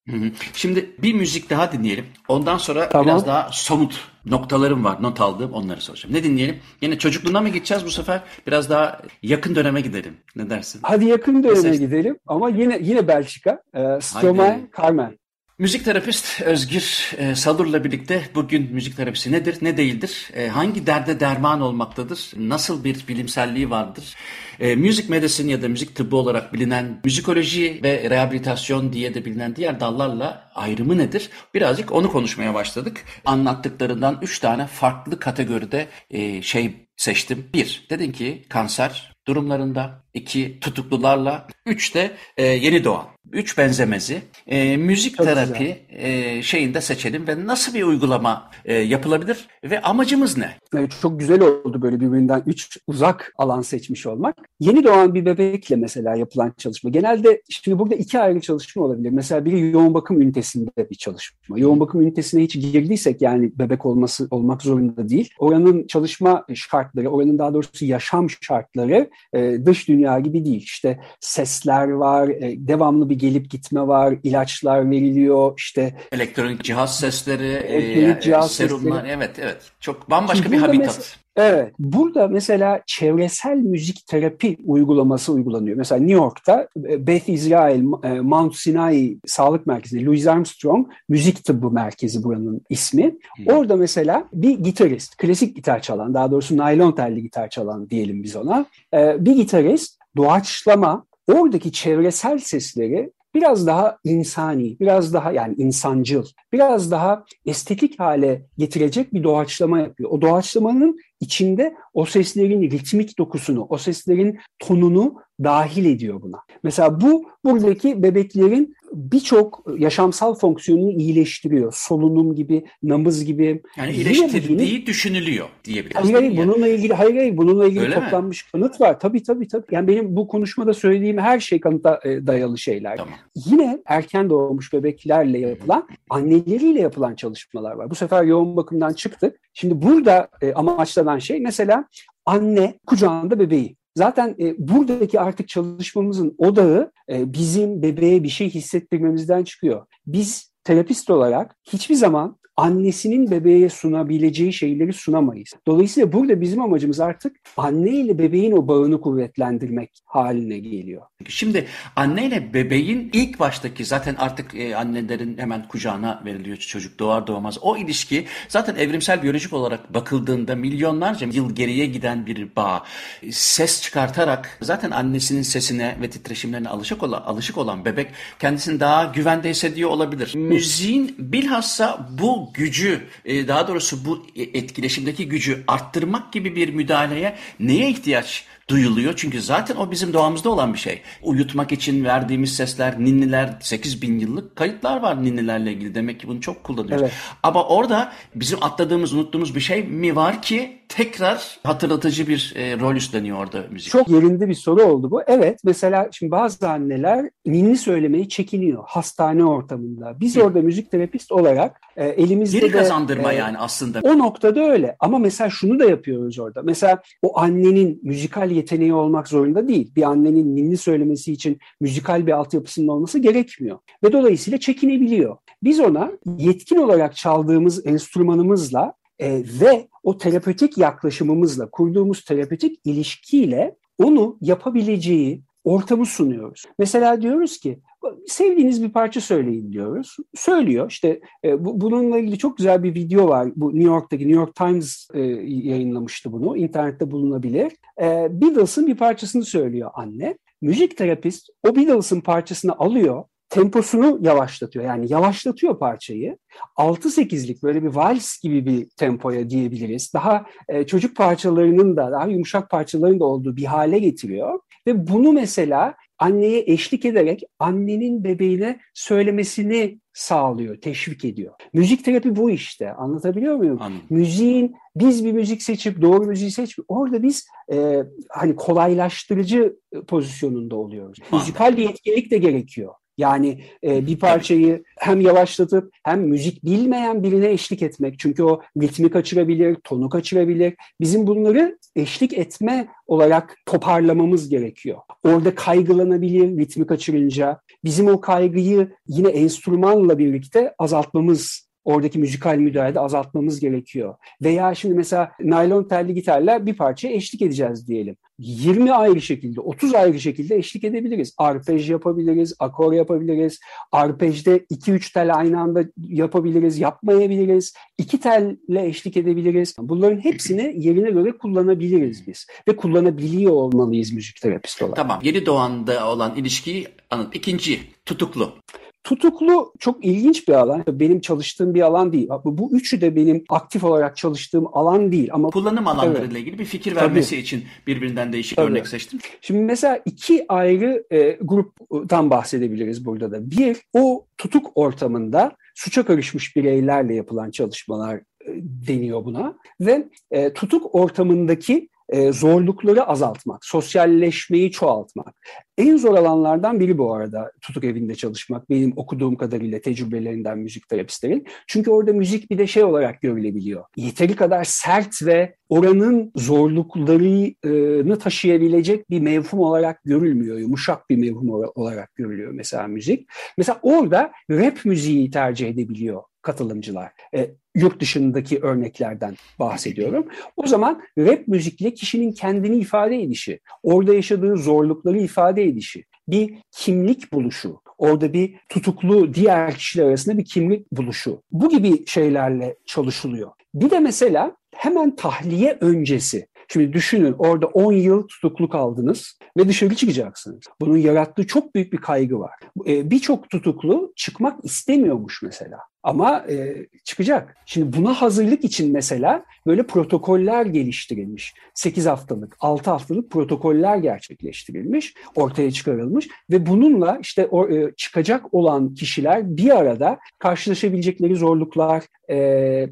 [SPEAKER 1] Şimdi bir müzik daha dinleyelim. Ondan sonra tamam. biraz daha somut noktalarım var. Not aldığım onları soracağım. Ne dinleyelim? Yine çocukluğuna mı gideceğiz bu sefer? Biraz daha yakın döneme gidelim. Ne dersin?
[SPEAKER 2] Hadi yakın döneme gidelim ama yine yine Belçika. E, Stromae, Carmen.
[SPEAKER 1] Müzik terapist Özgür e, Salur'la birlikte bugün müzik terapisi nedir, ne değildir, e, hangi derde derman olmaktadır, nasıl bir bilimselliği vardır, e, müzik medicine ya da müzik tıbbı olarak bilinen müzikoloji ve rehabilitasyon diye de bilinen diğer dallarla ayrımı nedir? Birazcık onu konuşmaya başladık. Anlattıklarından üç tane farklı kategoride e, şey seçtim. Bir, dedin ki kanser durumlarında, iki tutuklularla, üç de e, yeni doğan. Üç benzemezi. E, müzik Çok terapi e, şeyinde seçelim ve nasıl bir uygulama e, yapılabilir ve amacımız ne?
[SPEAKER 2] Evet, çok güzel oldu böyle birbirinden üç uzak alan seçmiş olmak. Yeni doğan bir bebekle mesela yapılan çalışma. Genelde şimdi burada iki ayrı çalışma olabilir. Mesela biri yoğun bakım ünitesinde bir çalışma. Yoğun bakım ünitesine hiç girdiysek yani bebek olması olmak zorunda değil. Oranın çalışma şartları, oranın daha doğrusu yaşam şartları e, dış dünya gibi değil. İşte sesler var, e, devamlı bir gelip gitme var, ilaçlar veriliyor, işte
[SPEAKER 1] elektronik cihaz sesleri, elektronik e, cihaz serumlar, sesleri. evet evet. Çok bambaşka Şimdi bir habitat. Mesela,
[SPEAKER 2] Evet. Burada mesela çevresel müzik terapi uygulaması uygulanıyor. Mesela New York'ta e, Beth Israel e, Mount Sinai Sağlık Merkezi'nde Louis Armstrong Müzik Tıbbı Merkezi buranın ismi. Hmm. Orada mesela bir gitarist, klasik gitar çalan, daha doğrusu naylon telli gitar çalan diyelim biz ona. E, bir gitarist doğaçlama oradaki çevresel sesleri biraz daha insani, biraz daha yani insancıl, biraz daha estetik hale getirecek bir doğaçlama yapıyor. O doğaçlamanın içinde o seslerin ritmik dokusunu, o seslerin tonunu dahil ediyor buna. Mesela bu buradaki bebeklerin birçok yaşamsal fonksiyonunu iyileştiriyor. Solunum gibi, namız gibi.
[SPEAKER 1] Yani iyileştirdiği düşünülüyor diyebiliriz.
[SPEAKER 2] Hayır, hayır bununla ilgili hayır hayır bununla ilgili Öyle toplanmış mi? kanıt var. Tabii tabii tabii. Yani benim bu konuşmada söylediğim her şey kanıta e, dayalı şeyler. Tamam. Yine erken doğmuş bebeklerle yapılan, anneleriyle yapılan çalışmalar var. Bu sefer yoğun bakımdan çıktık. Şimdi burada e, amaçlanan şey mesela anne kucağında bebeği. Zaten e, buradaki artık çalışmamızın odağı e, bizim bebeğe bir şey hissettirmemizden çıkıyor. Biz terapist olarak hiçbir zaman annesinin bebeğe sunabileceği şeyleri sunamayız. Dolayısıyla burada bizim amacımız artık anne ile bebeğin o bağını kuvvetlendirmek haline geliyor.
[SPEAKER 1] Şimdi anne ile bebeğin ilk baştaki zaten artık e, annelerin hemen kucağına veriliyor çocuk doğar doğmaz. O ilişki zaten evrimsel biyolojik olarak bakıldığında milyonlarca yıl geriye giden bir bağ. Ses çıkartarak zaten annesinin sesine ve titreşimlerine alışık olan, alışık olan bebek kendisini daha güvende hissediyor olabilir. Müziğin bilhassa bu gücü e, daha doğrusu bu etkileşimdeki gücü arttırmak gibi bir müdahaleye neye ihtiyaç duyuluyor. Çünkü zaten o bizim doğamızda olan bir şey. Uyutmak için verdiğimiz sesler, ninniler, 8 bin yıllık kayıtlar var ninnilerle ilgili. Demek ki bunu çok kullanıyoruz. Evet. Ama orada bizim atladığımız, unuttuğumuz bir şey mi var ki tekrar hatırlatıcı bir e, rol üstleniyor orada müzik.
[SPEAKER 2] Çok yerinde bir soru oldu bu. Evet mesela şimdi bazı anneler ninni söylemeyi çekiniyor hastane ortamında. Biz Hı. orada müzik terapist olarak e, elimizde
[SPEAKER 1] Geri de, kazandırma e, yani aslında.
[SPEAKER 2] O noktada öyle ama mesela şunu da yapıyoruz orada. Mesela o annenin müzikal yeteneği olmak zorunda değil. Bir annenin ninni söylemesi için müzikal bir altyapısının olması gerekmiyor. Ve dolayısıyla çekinebiliyor. Biz ona yetkin olarak çaldığımız enstrümanımızla e, ve o terapötik yaklaşımımızla kurduğumuz terapötik ilişkiyle onu yapabileceği ortamı sunuyoruz. Mesela diyoruz ki sevdiğiniz bir parça söyleyin diyoruz. Söylüyor. İşte e, bu, bununla ilgili çok güzel bir video var. Bu New York'taki New York Times e, yayınlamıştı bunu. İnternette bulunabilir. E, Beatles'ın bir parçasını söylüyor anne. Müzik terapist o Beatles'ın parçasını alıyor temposunu yavaşlatıyor. Yani yavaşlatıyor parçayı. 6-8'lik böyle bir vals gibi bir tempoya diyebiliriz. Daha e, çocuk parçalarının da daha yumuşak parçaların da olduğu bir hale getiriyor. Ve bunu mesela anneye eşlik ederek annenin bebeğine söylemesini sağlıyor, teşvik ediyor. Müzik terapi bu işte. Anlatabiliyor muyum? Anladım. Müziğin biz bir müzik seçip doğru müziği seçip orada biz e, hani kolaylaştırıcı pozisyonunda oluyoruz. Anladım. Müzikal bir yetkinlik de gerekiyor. Yani e, bir parçayı hem yavaşlatıp hem müzik bilmeyen birine eşlik etmek. Çünkü o ritmi kaçırabilir, tonu kaçırabilir. Bizim bunları eşlik etme olarak toparlamamız gerekiyor. Orada kaygılanabilir ritmi kaçırınca. Bizim o kaygıyı yine enstrümanla birlikte azaltmamız oradaki müzikal müdahalede azaltmamız gerekiyor. Veya şimdi mesela naylon telli gitarla bir parça eşlik edeceğiz diyelim. 20 ayrı şekilde, 30 ayrı şekilde eşlik edebiliriz. Arpej yapabiliriz, akor yapabiliriz. Arpejde 2-3 tel aynı anda yapabiliriz, yapmayabiliriz. 2 telle eşlik edebiliriz. Bunların hepsini yerine göre kullanabiliriz biz. Ve kullanabiliyor olmalıyız müzik terapist olarak.
[SPEAKER 1] Tamam, yeni doğanda olan ilişkiyi anlat. İkinci, tutuklu.
[SPEAKER 2] Tutuklu çok ilginç bir alan. Benim çalıştığım bir alan değil. Bu üçü de benim aktif olarak çalıştığım alan değil. Ama
[SPEAKER 1] kullanım alanlarıyla evet. ilgili bir fikir vermesi Tabii. için birbirinden değişik Tabii. örnek seçtim.
[SPEAKER 2] Şimdi mesela iki ayrı e, gruptan bahsedebiliriz burada da. Bir, o tutuk ortamında suça karışmış bireylerle yapılan çalışmalar e, deniyor buna ve e, tutuk ortamındaki e, zorlukları azaltmak, sosyalleşmeyi çoğaltmak. En zor alanlardan biri bu arada tutuk evinde çalışmak. Benim okuduğum kadarıyla tecrübelerinden müzik terapistlerin. Çünkü orada müzik bir de şey olarak görülebiliyor. Yeteri kadar sert ve oranın zorluklarını taşıyabilecek bir mevhum olarak görülmüyor. Yumuşak bir mevhum olarak görülüyor mesela müzik. Mesela orada rap müziği tercih edebiliyor katılımcılar. E, yurt dışındaki örneklerden bahsediyorum. O zaman rap müzikle kişinin kendini ifade edişi, orada yaşadığı zorlukları ifade edişi, bir kimlik buluşu, orada bir tutuklu diğer kişiler arasında bir kimlik buluşu. Bu gibi şeylerle çalışılıyor. Bir de mesela hemen tahliye öncesi Şimdi düşünün orada 10 yıl tutukluk aldınız ve dışarı çıkacaksınız. Bunun yarattığı çok büyük bir kaygı var. E, Birçok tutuklu çıkmak istemiyormuş mesela. Ama e, çıkacak. Şimdi buna hazırlık için mesela böyle protokoller geliştirilmiş. 8 haftalık, 6 haftalık protokoller gerçekleştirilmiş, ortaya çıkarılmış ve bununla işte o, e, çıkacak olan kişiler bir arada karşılaşabilecekleri zorluklar e,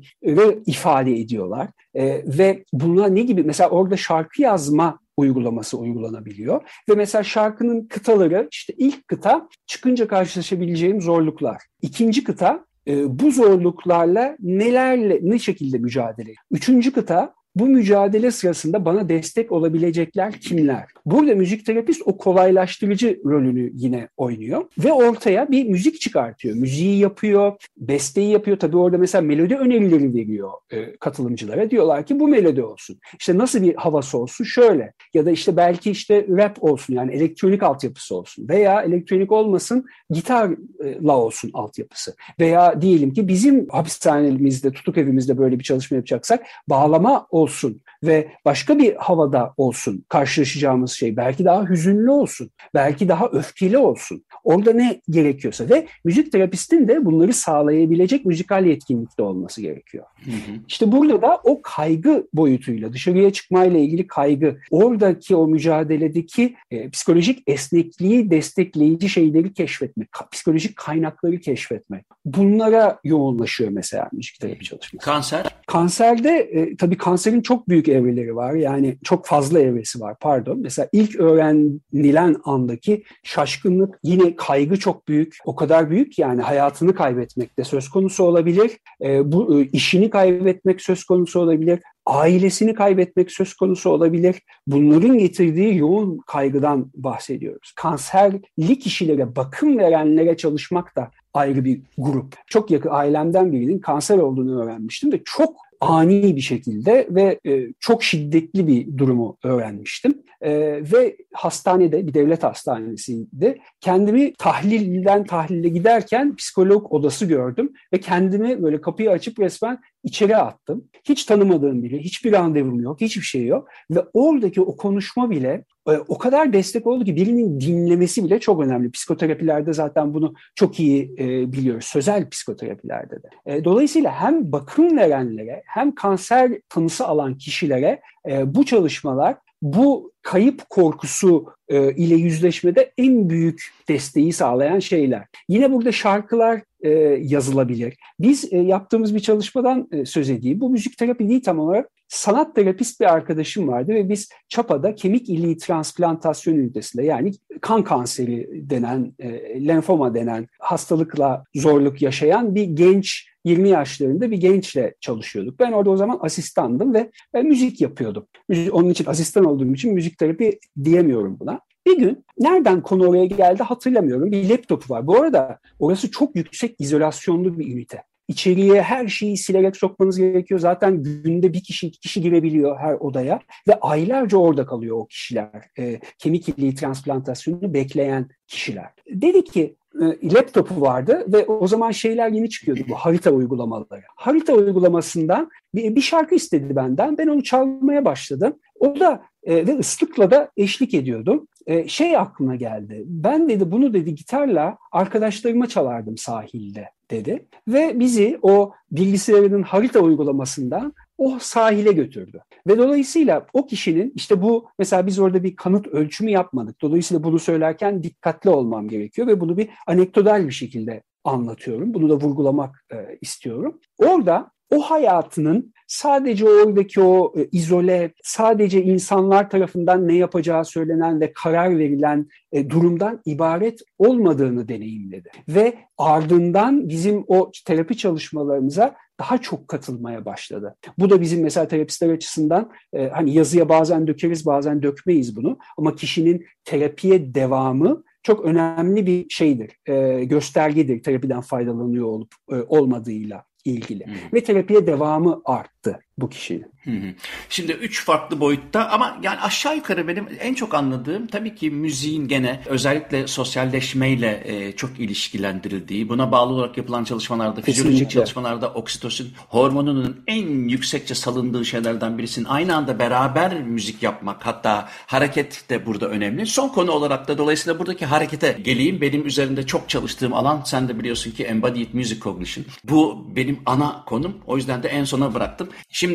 [SPEAKER 2] ifade ediyorlar. E, ve buna ne gibi mesela orada şarkı yazma uygulaması uygulanabiliyor. Ve mesela şarkının kıtaları işte ilk kıta çıkınca karşılaşabileceğim zorluklar. İkinci kıta e, bu zorluklarla nelerle ne şekilde mücadele. Üçüncü kıta bu mücadele sırasında bana destek olabilecekler kimler? Burada müzik terapist o kolaylaştırıcı rolünü yine oynuyor ve ortaya bir müzik çıkartıyor. Müziği yapıyor, besteyi yapıyor. Tabii orada mesela melodi önerileri veriyor e, katılımcılara. Diyorlar ki bu melodi olsun. İşte nasıl bir havası olsun? Şöyle. Ya da işte belki işte rap olsun yani elektronik altyapısı olsun. Veya elektronik olmasın gitarla olsun altyapısı. Veya diyelim ki bizim hapishanemizde, tutuk evimizde böyle bir çalışma yapacaksak bağlama olsun ve başka bir havada olsun karşılaşacağımız şey. Belki daha hüzünlü olsun, belki daha öfkeli olsun. Orada ne gerekiyorsa ve müzik terapistin de bunları sağlayabilecek müzikal yetkinlikte olması gerekiyor. Hı hı. İşte burada da o kaygı boyutuyla, dışarıya çıkmayla ilgili kaygı, oradaki o mücadeledeki e, psikolojik esnekliği destekleyici şeyleri keşfetmek, psikolojik kaynakları keşfetmek. Bunlara yoğunlaşıyor mesela müzik terapi çalışması.
[SPEAKER 1] Kanser?
[SPEAKER 2] Kanserde e, tabii kanserin çok büyük evreleri var. Yani çok fazla evresi var pardon. Mesela ilk öğrenilen andaki şaşkınlık yine kaygı çok büyük. O kadar büyük yani hayatını kaybetmek de söz konusu olabilir. E, bu e, işini kaybetmek söz konusu olabilir ailesini kaybetmek söz konusu olabilir. Bunların getirdiği yoğun kaygıdan bahsediyoruz. Kanserli kişilere bakım verenlere çalışmak da ayrı bir grup. Çok yakın ailemden birinin kanser olduğunu öğrenmiştim ve çok ani bir şekilde ve e, çok şiddetli bir durumu öğrenmiştim. E, ve hastanede, bir devlet hastanesinde kendimi tahlilden tahlile giderken psikolog odası gördüm ve kendimi böyle kapıyı açıp resmen içeri attım. Hiç tanımadığım biri, hiçbir randevum yok, hiçbir şey yok. Ve oradaki o konuşma bile e, o kadar destek oldu ki birinin dinlemesi bile çok önemli. Psikoterapilerde zaten bunu çok iyi e, biliyoruz. Sözel psikoterapilerde de. E, dolayısıyla hem bakım verenlere hem kanser tanısı alan kişilere e, bu çalışmalar bu kayıp korkusu e, ile yüzleşmede en büyük desteği sağlayan şeyler. Yine burada şarkılar e, yazılabilir. Biz e, yaptığımız bir çalışmadan e, söz edeyim. Bu müzik terapi değil tam olarak sanat terapist bir arkadaşım vardı ve biz Çapa'da kemik iliği transplantasyon ünitesinde yani kan kanseri denen, e, lenfoma denen hastalıkla zorluk yaşayan bir genç 20 yaşlarında bir gençle çalışıyorduk. Ben orada o zaman asistandım ve e, müzik yapıyordum. Onun için asistan olduğum için müzik terapi diyemiyorum buna. Bir gün nereden konu oraya geldi hatırlamıyorum. Bir laptopu var. Bu arada orası çok yüksek izolasyonlu bir ünite. İçeriye her şeyi silerek sokmanız gerekiyor. Zaten günde bir kişi, iki kişi girebiliyor her odaya ve aylarca orada kalıyor o kişiler. E, kemik iliği transplantasyonunu bekleyen kişiler. Dedi ki e, laptopu vardı ve o zaman şeyler yeni çıkıyordu bu harita uygulamaları. Harita uygulamasından bir, bir şarkı istedi benden. Ben onu çalmaya başladım. O da e, ve ıslıkla da eşlik ediyordum. E, şey aklıma geldi. Ben dedi bunu dedi gitarla arkadaşlarıma çalardım sahilde dedi. Ve bizi o bilgisayarının harita uygulamasından o sahile götürdü. Ve dolayısıyla o kişinin işte bu mesela biz orada bir kanıt ölçümü yapmadık. Dolayısıyla bunu söylerken dikkatli olmam gerekiyor ve bunu bir anekdotal bir şekilde anlatıyorum. Bunu da vurgulamak e, istiyorum. Orada o hayatının sadece oradaki o e, izole, sadece insanlar tarafından ne yapacağı söylenen ve karar verilen e, durumdan ibaret olmadığını deneyimledi. Ve ardından bizim o terapi çalışmalarımıza daha çok katılmaya başladı. Bu da bizim mesela terapistler açısından e, hani yazıya bazen dökeriz bazen dökmeyiz bunu ama kişinin terapiye devamı çok önemli bir şeydir, göstergedir terapiden faydalanıyor olup olmadığıyla ilgili. Ve terapiye devamı arttı bu kişinin.
[SPEAKER 1] Şimdi üç farklı boyutta ama yani aşağı yukarı benim en çok anladığım tabii ki müziğin gene özellikle sosyalleşmeyle e, çok ilişkilendirildiği, buna bağlı olarak yapılan çalışmalarda, fizyolojik çalışmalarda oksitosin hormonunun en yüksekçe salındığı şeylerden birisinin aynı anda beraber müzik yapmak hatta hareket de burada önemli. Son konu olarak da dolayısıyla buradaki harekete geleyim. Benim üzerinde çok çalıştığım alan sen de biliyorsun ki Embodied Music Cognition. Bu benim ana konum. O yüzden de en sona bıraktım. Şimdi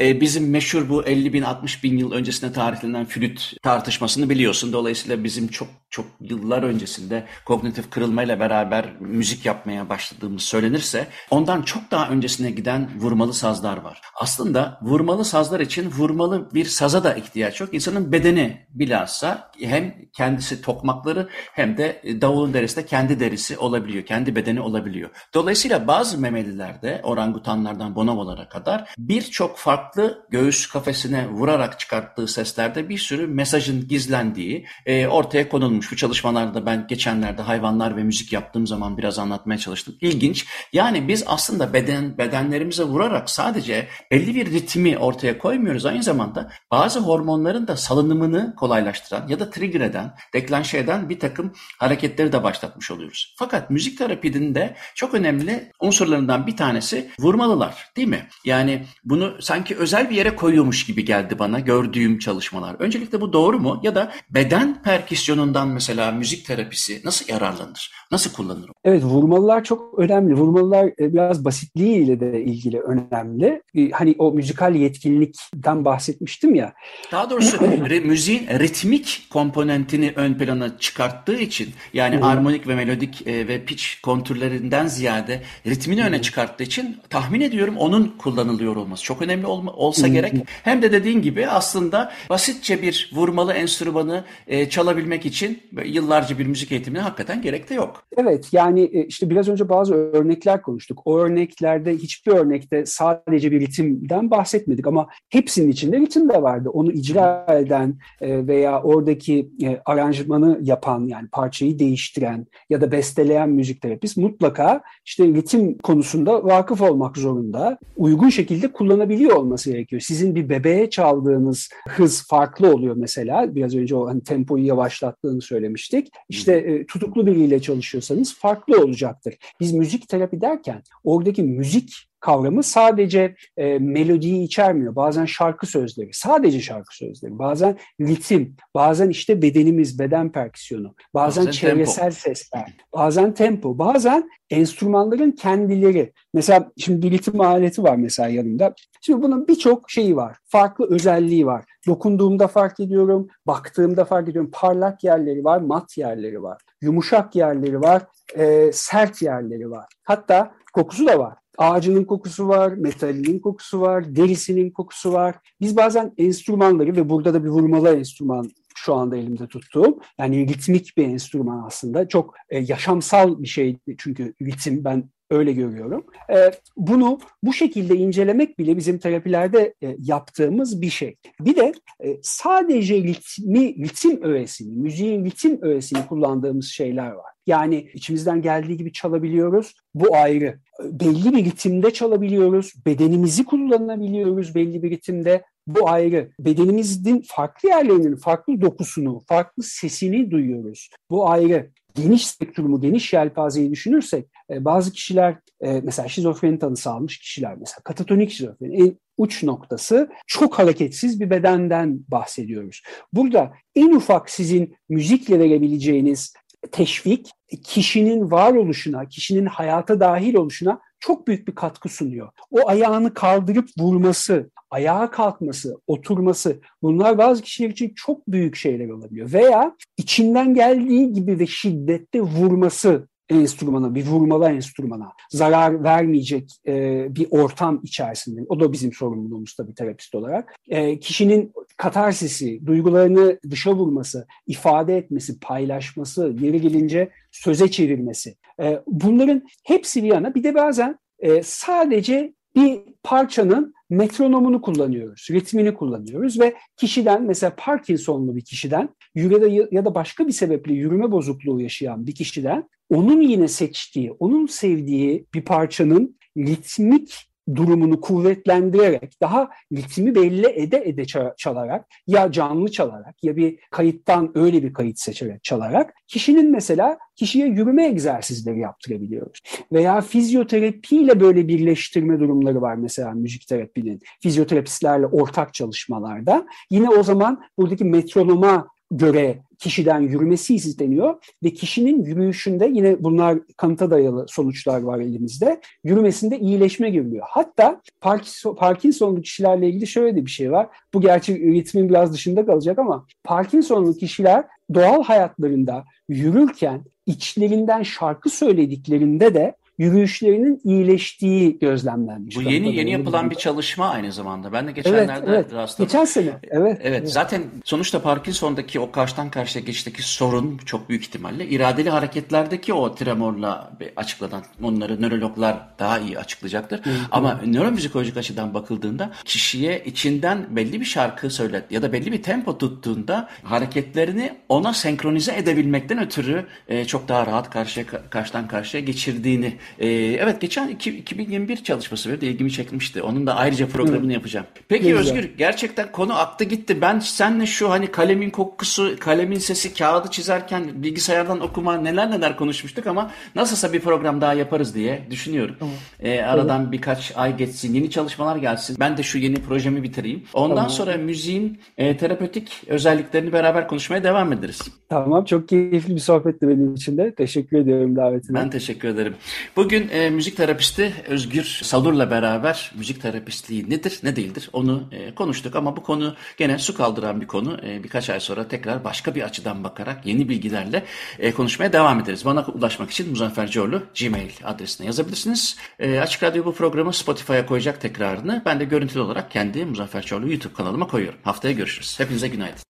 [SPEAKER 1] e, bizim meşhur bu 50 bin 60 bin yıl öncesine tarihlenen flüt tartışmasını biliyorsun. Dolayısıyla bizim çok çok yıllar öncesinde kognitif kırılmayla beraber müzik yapmaya başladığımız söylenirse ondan çok daha öncesine giden vurmalı sazlar var. Aslında vurmalı sazlar için vurmalı bir saza da ihtiyaç yok. İnsanın bedeni bilhassa hem kendisi tokmakları hem de davulun derisi de kendi derisi olabiliyor. Kendi bedeni olabiliyor. Dolayısıyla bazı memelilerde orangutanlardan bonomolara kadar birçok farklı göğüs kafesine vurarak çıkarttığı seslerde bir sürü mesajın gizlendiği e, ortaya konulmuş. Bu çalışmalarda ben geçenlerde hayvanlar ve müzik yaptığım zaman biraz anlatmaya çalıştım. İlginç. Yani biz aslında beden bedenlerimize vurarak sadece belli bir ritmi ortaya koymuyoruz. Aynı zamanda bazı hormonların da salınımını kolaylaştıran ya da trigger eden, deklanşe eden bir takım hareketleri de başlatmış oluyoruz. Fakat müzik terapinin de çok önemli unsurlarından bir tanesi vurmalılar değil mi? Yani bunu sanki özel bir yere koyuyormuş gibi geldi bana gördüğüm çalışmalar. Öncelikle bu doğru mu? Ya da beden perküsyonundan mesela müzik terapisi nasıl yararlanır? Nasıl kullanılır?
[SPEAKER 2] Evet vurmalılar çok önemli. Vurmalılar e, biraz basitliğiyle de ilgili önemli. E, hani o müzikal yetkinlikten bahsetmiştim ya.
[SPEAKER 1] Daha doğrusu müziğin ritmik komponentini ön plana çıkarttığı için yani hmm. armonik ve melodik e, ve pitch kontürlerinden ziyade ritmini öne çıkarttığı için tahmin ediyorum onun kullanılıyor olması çok önemli olma, olsa gerek. Hem de dediğin gibi aslında basitçe bir vurmalı enstrümanı e, çalabilmek için yıllarca bir müzik eğitimine hakikaten gerek de yok.
[SPEAKER 2] Evet yani e, işte biraz önce bazı örnekler konuştuk. O örneklerde hiçbir örnekte sadece bir ritimden bahsetmedik ama hepsinin içinde ritim de vardı. Onu icra eden e, veya oradaki e, aranjmanı yapan yani parçayı değiştiren ya da besteleyen müzik terapist mutlaka işte ritim konusunda vakıf olmak zorunda. Uygun şekilde kullanabiliyor olması gerekiyor. Sizin bir bebeğe çaldığınız hız farklı oluyor mesela. Biraz önce o hani tempoyu yavaşlattığını söylemiştik. İşte e, tutuklu biriyle çalışıyorsanız farklı olacaktır. Biz müzik terapi derken oradaki müzik kavramı sadece e, melodiyi içermiyor. Bazen şarkı sözleri, sadece şarkı sözleri, bazen ritim, bazen işte bedenimiz, beden perküsyonu, bazen, bazen çevresel tempo. sesler, bazen tempo, bazen enstrümanların kendileri. Mesela şimdi bir ritim aleti var mesela yanımda. Şimdi bunun birçok şeyi var. Farklı özelliği var. Dokunduğumda fark ediyorum, baktığımda fark ediyorum. Parlak yerleri var, mat yerleri var. Yumuşak yerleri var, e, sert yerleri var. Hatta kokusu da var. Ağacının kokusu var, metalinin kokusu var, derisinin kokusu var. Biz bazen enstrümanları ve burada da bir vurmalı enstrüman şu anda elimde tuttuğum. Yani ritmik bir enstrüman aslında. Çok e, yaşamsal bir şey çünkü ritim ben öyle görüyorum. E, bunu bu şekilde incelemek bile bizim terapilerde e, yaptığımız bir şey. Bir de e, sadece ritmi, ritim öğesini, müziğin ritim öğesini kullandığımız şeyler var. Yani içimizden geldiği gibi çalabiliyoruz. Bu ayrı. Belli bir ritimde çalabiliyoruz. Bedenimizi kullanabiliyoruz belli bir ritimde. Bu ayrı. Bedenimizin farklı yerlerinin farklı dokusunu, farklı sesini duyuyoruz. Bu ayrı geniş spektrumu, geniş yelpazeyi düşünürsek e, bazı kişiler e, mesela şizofreni tanısı almış kişiler mesela katatonik şizofreni en uç noktası çok hareketsiz bir bedenden bahsediyoruz. Burada en ufak sizin müzikle verebileceğiniz teşvik kişinin varoluşuna, kişinin hayata dahil oluşuna çok büyük bir katkı sunuyor. O ayağını kaldırıp vurması, ayağa kalkması, oturması bunlar bazı kişiler için çok büyük şeyler olabiliyor. Veya içinden geldiği gibi ve şiddette vurması enstrümana, bir vurmalı enstrümana zarar vermeyecek e, bir ortam içerisinde. O da bizim sorumluluğumuz tabii terapist olarak. E, kişinin katarsisi, duygularını dışa vurması, ifade etmesi, paylaşması, yeri gelince söze çevirmesi. E, bunların hepsi bir yana bir de bazen e, sadece bir parçanın metronomunu kullanıyoruz, ritmini kullanıyoruz ve kişiden mesela Parkinsonlu bir kişiden yürüde ya da başka bir sebeple yürüme bozukluğu yaşayan bir kişiden onun yine seçtiği, onun sevdiği bir parçanın ritmik durumunu kuvvetlendirerek, daha ritmi belli ede ede çalarak ya canlı çalarak ya bir kayıttan öyle bir kayıt seçerek çalarak kişinin mesela kişiye yürüme egzersizleri yaptırabiliyoruz. Veya fizyoterapiyle böyle birleştirme durumları var mesela müzik terapinin. Fizyoterapistlerle ortak çalışmalarda. Yine o zaman buradaki metronoma göre kişiden yürümesi isteniyor ve kişinin yürüyüşünde yine bunlar kanıta dayalı sonuçlar var elimizde. Yürümesinde iyileşme görülüyor. Hatta Parkinson, Parkinsonlu kişilerle ilgili şöyle de bir şey var. Bu gerçi ritmin biraz dışında kalacak ama Parkinsonlu kişiler doğal hayatlarında yürürken içlerinden şarkı söylediklerinde de yürüyüşlerinin iyileştiği gözlemlenmiş.
[SPEAKER 1] Bu yeni yeni yapılan bir çalışma aynı zamanda. Ben de geçenlerde
[SPEAKER 2] evet, evet.
[SPEAKER 1] rastladım.
[SPEAKER 2] Geçen sene. Evet,
[SPEAKER 1] evet.
[SPEAKER 2] Evet.
[SPEAKER 1] Zaten sonuçta Parkinson'daki o karşıdan karşıya geçişteki sorun çok büyük ihtimalle iradeli hareketlerdeki o tremorla açıklanan onları nörologlar daha iyi açıklayacaktır. Hı, Ama nöromüzikolojik açıdan bakıldığında kişiye içinden belli bir şarkı söylet ya da belli bir tempo tuttuğunda hareketlerini ona senkronize edebilmekten ötürü e, çok daha rahat karşıya karşıdan karşıya geçirdiğini. E, evet geçen iki, 2021 çalışması benim de ilgimi çekmişti. Onun da ayrıca programını Hı. yapacağım. Peki Güzel. Özgür gerçekten konu aktı gitti. Ben senle şu hani kalemin kokusu, kalemin sesi, kağıdı çizerken bilgisayardan okuma neler neler konuşmuştuk ama nasılsa bir program daha yaparız diye düşünüyorum. Tamam. E, aradan evet. birkaç ay geçsin, yeni çalışmalar gelsin. Ben de şu yeni projemi bitireyim. Ondan tamam. sonra müziğin e, terapötik özelliklerini beraber konuşmaya devam ederiz.
[SPEAKER 2] Tamam çok keyifli bir sohbetti benim için de. Teşekkür ediyorum davetine.
[SPEAKER 1] Ben teşekkür ederim. Bugün e, müzik terapisti Özgür Salur'la beraber müzik terapistliği nedir ne değildir onu e, konuştuk ama bu konu gene su kaldıran bir konu. E, birkaç ay sonra tekrar başka bir açıdan bakarak yeni bilgilerle e, konuşmaya devam ederiz. Bana ulaşmak için Muzaffer Coğlu Gmail adresine yazabilirsiniz. E, Açık Radyo bu programı Spotify'a koyacak tekrarını. Ben de görüntülü olarak kendi Muzaffer Çorlu YouTube kanalıma koyuyorum. Haftaya görüşürüz. Hepinize günaydın.